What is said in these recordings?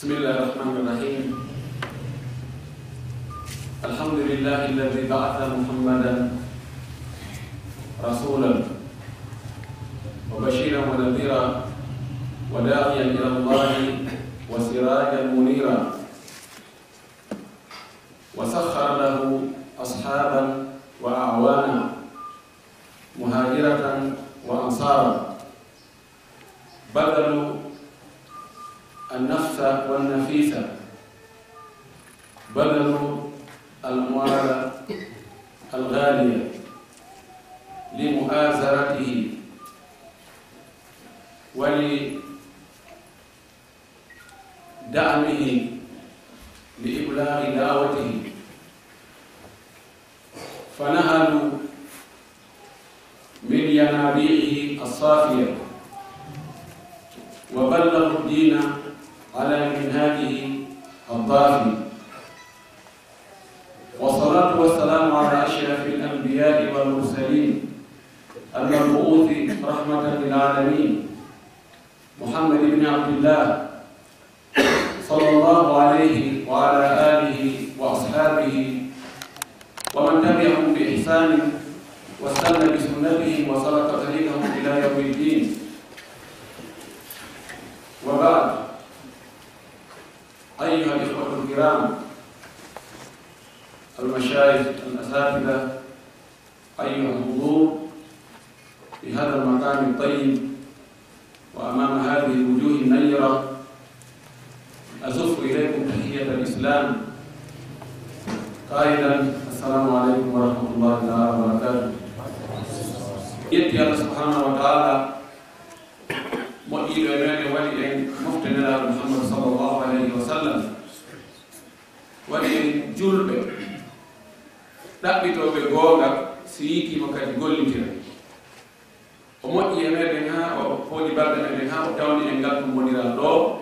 بسم الله الرحمن الرحيم الحمد لله الذي بعث محمدا رسولا وبشيرا ونذيرا وداعيا الى الله وسراجا منيرا وسخر له اصحابا واعوانا مهاجره وانصارا بذلوا النفس والنفيس. بذلوا المال الغالية لمؤازرته ولدعمه لإبلاغ دعوته. فنهلوا من ينابيعه الصافية. وبلغوا الدين على منهاجه الضافي والصلاة والسلام على أشرف الأنبياء والمرسلين المبعوث رحمة للعالمين. محمد بن عبد الله صلى الله عليه وعلى آله وأصحابه ومن تبعهم بإحسان واستنى بسنتهم وسلك طريقهم إلى يوم الدين. وبعد. أيها الإخوة الكرام المشايخ الأساتذة أيها الحضور في هذا المكان الطيب وأمام هذه الوجوه النيرة أزف إليكم تحية الإسلام. قائلا السلام عليكم ورحمة الله تعالى وبركاته. يأتي الله سبحانه وتعالى waɗi en julɓe. Ɗaɓɓitoɓe goonga si yiikima kadi gollitira. O moƴƴi e meɗen ha o hooli balɗe meɗen ha o tawni en ngal ɗum woniral ɗo.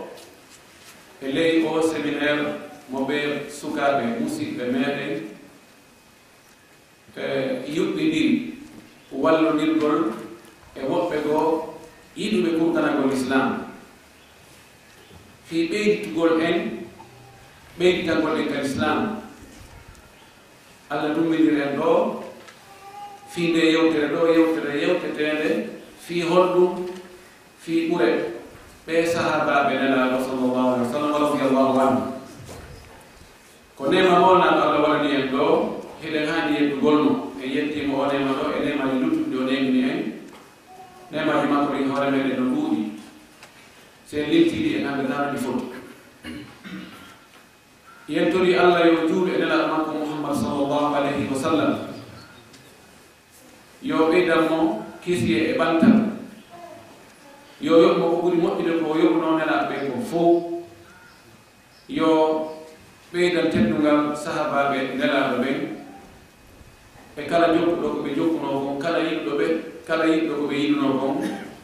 E ley o séminaire mo ɓe sukaɓe musidɓe meɗen e yuɓɓidiri wallodirgol e woɓɓe goo yiɗuɓe kurtanagol islam. Fi ɓeyditugol en ɓeydital gonen kal islam. Allah ɗumminiren ɗo fii nde yewtere ɗo yewtere yewtetede fi holɗum fi ɓure. Ɓe sahabaɓe nelaɗo sallllahu alih wa sallam radiallahu anu ko nema mawnaɗo allah waɗani en ɗo heɗen hani yettugolmo mum en yettima o nema ɗo e nemaji luttuɗi o nemini en. Nemaji makko ɗi hoore meɗen no ɗuuɗi sen littiɗi en anndanaaɗo ɗi foti. yentori allah yo juulu e nelaɗo makko mouhammad sallllahu alayhi wa sallam. Yo ɓeydan mo kisiye e ɓantal yo yoɓmo ko ɓuri moƴƴude ko yoɓno nelaɓe ko fof yo ɓeydan teddungal sahabaɓe nelaɗo ɓen e kala jokkuɗo ko ɓe jokkuno kon kala yiɗɗo ɓe kala yiɗɗo ko ɓe yiɗuno kon.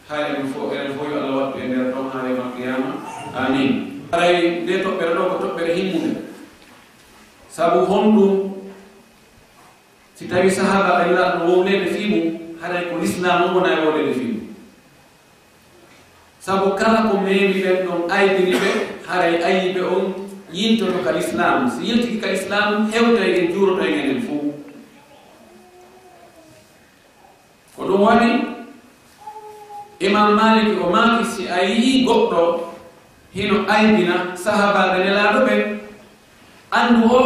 Haa en fo enen fof yo allah wattu e nder ɗon haa e makqiyama amin. Aray nde toɓɓere ɗo ko toɓɓere himmude. sabu honɗum si tawi sahaba ɓayla no wownede fiimu haɗay ko l'islamu wona e wownede fiimu. Sabu kala ko mewi ɓen ɗon aydiri ɓe haray ayiɓe on yintoto ka l'islam. Si yiltiki ka l'islam hewtay en juuroto en enen fo ko ɗum waɗi imam maliki o maki si a yii goɗɗo hino aydina sahabaɓe nelaɗo ɓen anndu o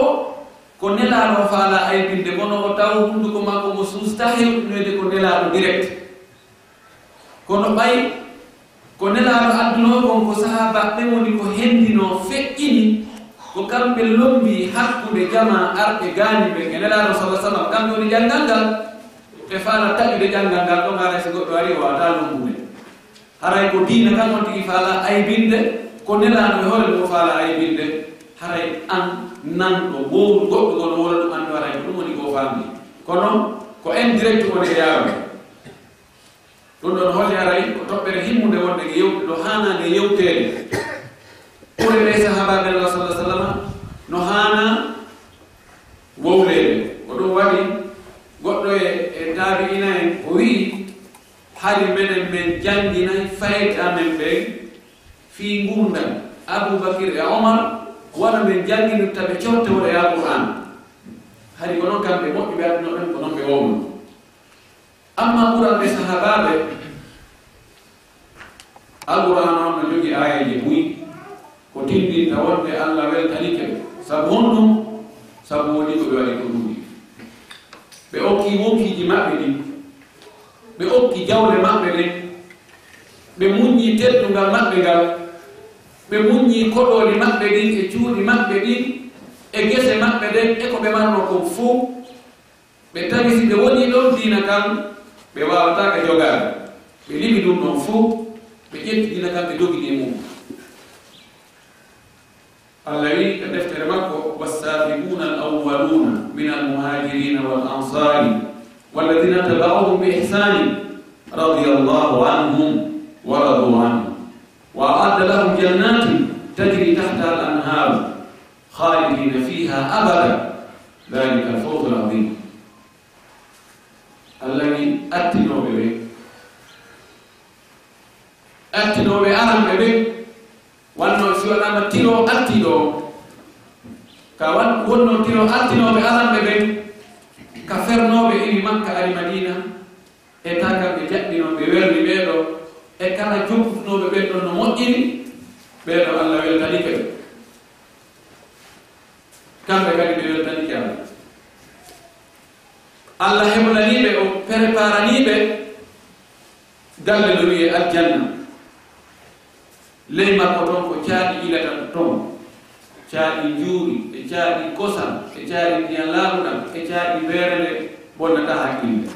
ko nelaaɗo faala aybinde kono o taw hunnduko makko mo suusta hewɗinoyde ko nelaaɗo direct. Kono ɓay ko nelaaɗo adduno kon ko sahabaɓe woni ko henndino feƴƴini ko kamɓe lombi hakkude jama arɓe gaaniɓe e nelaaɗo sala sallam. Kamɓe woni janngal ngal ɓe faala taƴude janngal ngal ɗon haray so goɗɗo ari o wawataa lumbude haray ko diina kan on tigi faala aybinde ko nelaaɗo e hoore ɗum faala aybinde. haray an nanɗo wowru goɗɗo gon wona ɗum anndi waray ko ɗum woni goo famdi kono ko indirect woni e yaawe ɗum ɗon holli haray ko toɓɓere himmude wonde nge yewte ɗo hanande yewtede ɓure ɗe sahabaɓe allah sallah sallam no hana wowrede ko ɗum waɗi goɗɗo e e taabi ina en o wii hari menen men janginayi fayde amen ɓe fii ngundam aboubacry e omar wona ɓe jannginirta ɓe cotte wona ya qur'an. Hari ko noon kamɓe moƴƴe ɓe adduno ɓen ko noon ɓe wowno. Amma ɓuran ɓe sahabaɓe alqur'an on no jogui ayaji buyi ko tindinta wonde allah weltanike ɓe. Sabu hon ɗum sabu woni ko ɓe waɗi ko ɗuɗi ɓe okki wonkiji maɓɓe ɗi ɓe okki jawle maɓɓe ɗen ɓe muññi teddungal maɓɓe ngal ɓe muññi koɗoli maɓɓe ɗin e cuuɗi maɓɓe ɗin e gese maɓɓe ɗen e ko ɓe manno kon fuu. Ɓe tawi si ɓe woni ɗon diina kan ɓe wawataka jogade ɓe limi ɗum ɗon fuu ɓe ƴetti diina kan ɓe dogini mum. Allah wi e deftere makko wassabikuna al awwaluna min al muhajirina wal ansari walladina tabauhum bi ihsani radiallahu anhum wa radu جنات tajri تحتها al خالدين فيها fiha abada الفوز alfawzu alazim أتنوا به. أتنوا بأهل به. وأنه سوى لما تنوا أتنوا كوان ونو تنوا wonno tiro artinoɓe aranɓe ɓe ka fernoɓe إتاكا makka بوير madina e kala jokkutunoɓe ɓen ɗon no moƴƴini ɓeeɗo allah weltanike kadi kamɓe kadi ɓe weltanike allah allah heɓnaniɓe o préparaniɓe galle no wiye aljanna. Ley makko toon ko caaɗi ilatan toon caaɗi juuri e caaɗi kosam e caaɗi ndiyan laaɓuɗam e caaɗi weerele bonnata hakkille.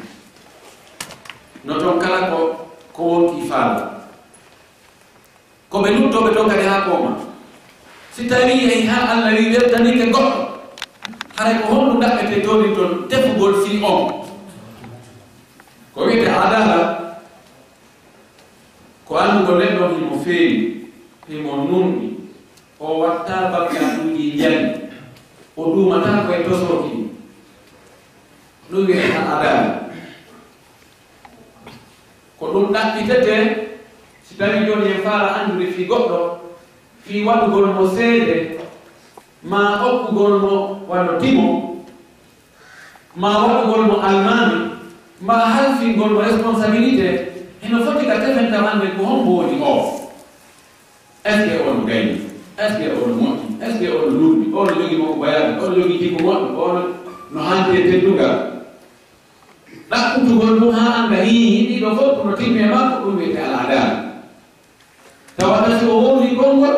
No toon kala ko ko wonki faala. ko ɓe luttoɓe toon kadi haa kooma. Si tawi yehi ha allah wi weltanike goɗɗo haray ko honɗu ɗaɓɓete toni toon tefugol fi on. Ko wiyete adala ko andugo neɗɗo himo feewi himo nunɗi o watta bakkatuuji jani o ɗumata koye tosoki ɗum wiyete adala ko ɗum ɗaɓɓitete si tawi joni en faala andude fi goɗɗo fi waɗugol mo seede ma hokkugol mo wano timo ma waɗugol mo almami ma halfingol mo responsabilité eno foti ka tefentamande ko hombo woni o est ce que on gayni est ce que on moƴƴi est ce que on luurɗi ono jogii moko bayaɓe ono jogii jikko moƴɗo ono no hannde teddugal ɗaɓɓutugol ɗum ha annda hiyi ɗiɗo fof no timmi e makko ɗum wiyete alaadaare waɗati o wowri gonngol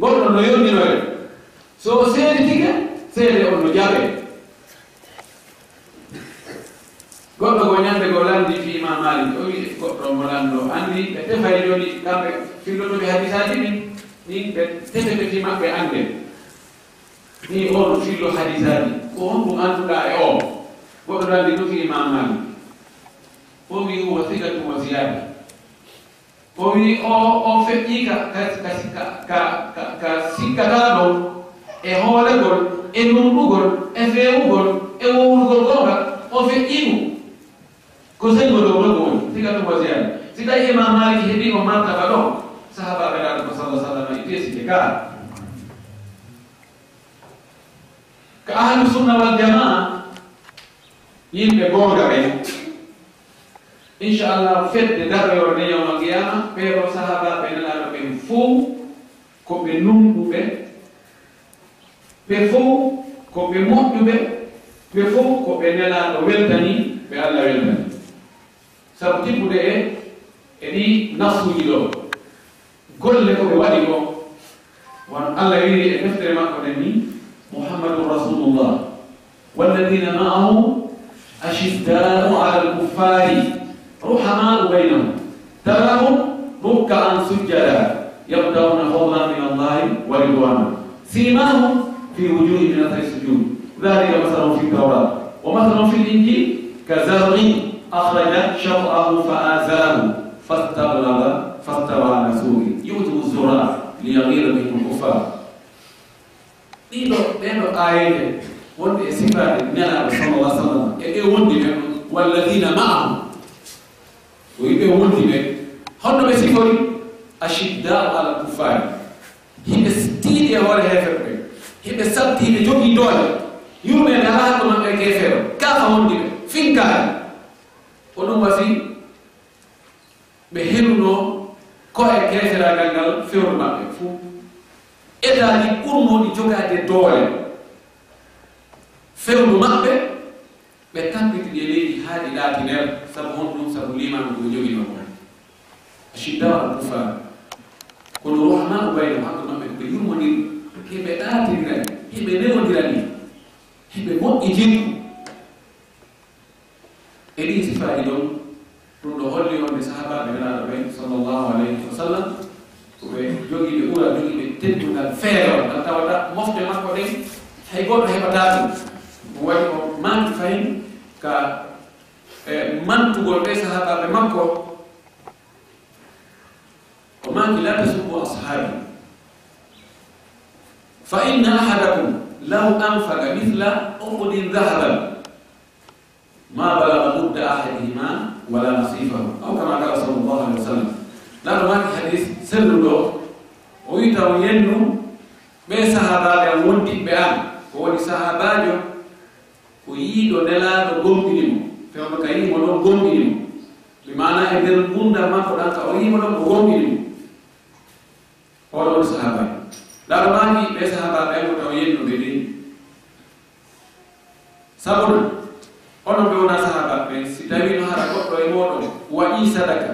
gonɗo no yonndinoyde so o seedi tigi seede on no jaɓee goɗɗo ko ñande ko lamdi fima malik o wi goɗɗo mo lanndo anndi ɓe tefay joni kamɓe fillotoɓe hadisaji ɗin ɗin ɓe tefete fi maɓɓe annde. Ni on fillo hadisaji ko honko annduɗa e o goɗɗo lanndi ɗo fima malik. O wi huwa sigatu wa ziyada o wi o o feƴƴi ka ka sikkataɗo e hoolegol e numɗugol e feewugol e wowrugol gonga o feƴƴimo ko sengo dow nogo woni siga ɗum wasiyani si tawi imam maliki heɓi o martaba ɗo sahabaɓe ɗaɗo ko sala sallam e teside gaa ko ahlu sunna wal jamaa yimɓe gonga ɓen inchallah fedde daroyore ne yawma qiyama ɓeeɗo sahabaɓe nelaɗo ɓen fof ko ɓe numɗuɓe ɓe fof ko ɓe moƴƴuɓe ɓe fof ko ɓe nanaɗo weltani ɓe allah weltani sabu tippude e e ɗi nafsuji ɗo. Golle ko ɓe waɗi ko won allah wiri e deftere makko nen ni muhammadun rasulullah walladina maahu ashiddau ala alkuffari رحماء بينهم تراهم ركعا سجدا يبدأون فضلا من الله ورضوانا سيماهم في وجوه من أثر السجود ذلك مثلهم في التوراة ومثلهم في الإنجيل كزرع أخرج شطأه فآزاه فاستغلظ فاستوى على سوقه يؤتوا الزراع ليغيظ بهم الكفار ɗiɗo ɗeɗo ayede wonde e sifade nelaɗo sallallah sallam e ɗe wondi men walladina maahum. ko yimɓe wulti ɓe honno ɓe sifori ashiddau ala kuffari. Yimɓe tiiɗi e hoore heefere ɓe. Yimɓe sattiɓe jogii dooƴe yurmen e ala hakko maɓɓe e geefeero kaafa wondi ɓe finkaani ko ɗum wasi ɓe heluno ko e geeferagal ngal fewru maɓɓe. Fuu edaani ɓurmo jogaade doole. Fewru maɓɓe ɓe tampitiɗi e leydi haa ɗi laati ndeer sabu hon ɗum sabu limanu ɗum jogino kon ashiddaw al kufar. Kono rohmanu bayno hakko maɓɓe ɓe yurmodiri heɓe ɗaatirani heɓe newodirani heɓe moƴƴitini. E ɗi sifaji ɗon ɗum ɗo holli on sahabaɓe welaɗo ɓe sallllahu alayhi wa sallam koɓe jogii ɓe ɓura jogii ɓe teddungal feero o tawata mofte makko ɗen hay goɗɗo heɓata ɗum. Waɗi o manki fayin ka mantugol ɓe sahabaɓe makko o maki la tasubbu ashabi. Fa inna ahadakum law anfaga mithla uqdin dahaban ma balaga mudda ahadihima wala nasifahu. Aw kama kala sal llahu alih wa sallam. Laɗo maki hadis selluɗo o wi taw yennu ɓe sahabaɓe am wondiɓɓe an ko woni sahabajo ko yiiɗo nelaɗo gomɗinimo fewɓe ka yimo ɗon gomɗinimo mi mana e nder gundal makko ɗan ka o yimo ɗon ko gomɗinimo oɗon sahabaɓe laɗo maki ɓe sahabaɓe ko taw yenno ɓe sabuna onon ɓe wona sahabaɓe si tawino hara goɗɗo e moɗon waɗi sadaka.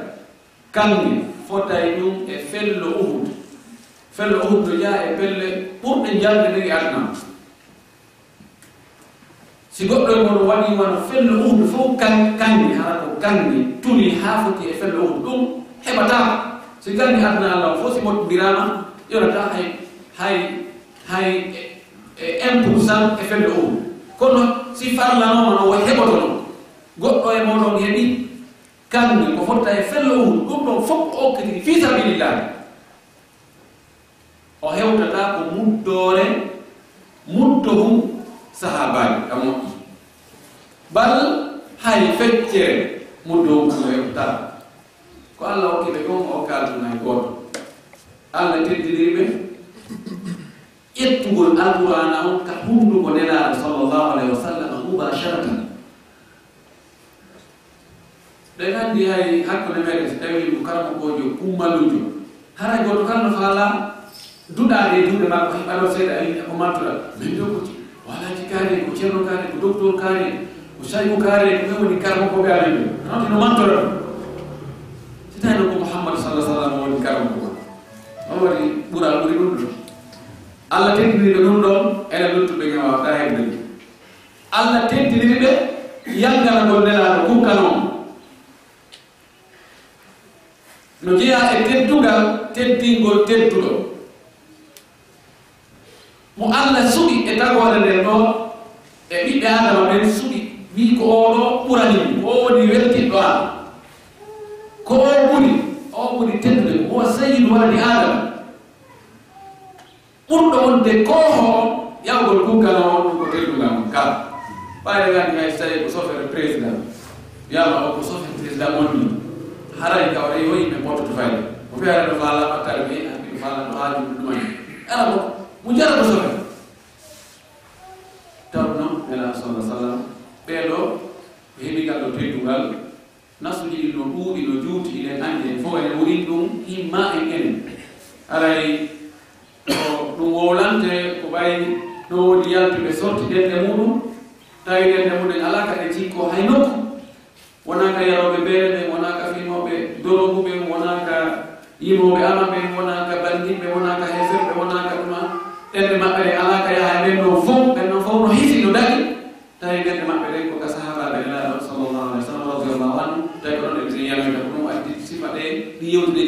Kange fotay ɗum e fello uhud. Fello uhud to jaa e pelle ɓurɗe jalde ndege adnama si goɗɗo e mon waɗi wona fello uhdu fof kanni hara ko ganni tuni haa foti e fello uhdu ɗum heɓata si ganni adna allah fof si mottodirama yonata hay hay hay e un pourcent e, e fello uhdu kono si farlanoma no heɓoto noon goɗɗo e moɗon heɓi kanni ko fotta e fello uhdu ɗum ɗon fof o kadi fi sabilillahi o hewtata ko muddore muddohum sahabaji ɗamo bal hay feccere mo dowtuno e ko ko allah hokkiɓe kon o kaldunay goto allah teddiriɓe ƴettugol alqur'ana on ka hundugo nelaɗo sallllahu alayhi wa sallam mubasharatan ɗen anndi hay hakkude meɗe so tawi mo karamakojo kummalujo hara goto kalno faala duɗaɗe e duuɗe makko heɓaɗo seeɗa ko mantuɗa min ɗo ko wala jikaari e ko ceerno kaari e ko docteur kaari e ko sayu kaare ɗume woni karma koɓe ari ɓe no mantora mantoro si tawi noon ko mouhammad sallah sallam woni karma ko on waɗi ɓura ɓuri ɗum ɗo allah tentiniɓe ɗum ɗon ene luttuɓe gam wawata hebde ɗum allah tentiniɓe ɓe yalgana gol nelaɗo kukkano no jeeya e teddugal teddingol tedduɗo. Mo allah suɓi e tagore nden ɗo e ɓiɓɓe adama ɓen su wi ko oɗo ɓurani o woni weltinɗo an ko o ɓuri o ɓuri teddude o sayidu warani adama ɓurɗo wonde koho on yawgol kunkal o ɗum ko teddugal mum kala ɓaade gandi hay so tawi ko sofere président. Wiyama o ko sofere président onni haray ka waɗa yo yimɓe mbototo fayde. Ko fiyara ɗo faalama tawi ɓe haɓɓiɗo faalano haaju ɗumani wona ɓe wona ka banndi ɓe wonaka hefirɓe wona ka ɗuma. Ɗemɗe maɓɓe ɗe alaka yaha nden ɗo fof ɓen ɗon fof no hisi no dari tawi ɗemɗe maɓɓe ɗen ko ka sahabaɓe nelaɗo sallllahu alih w sallam radiallahu anu tawi ko ɗon e ɓe yanoyta ko ɗum addi sifa ɗe ɗi yewtude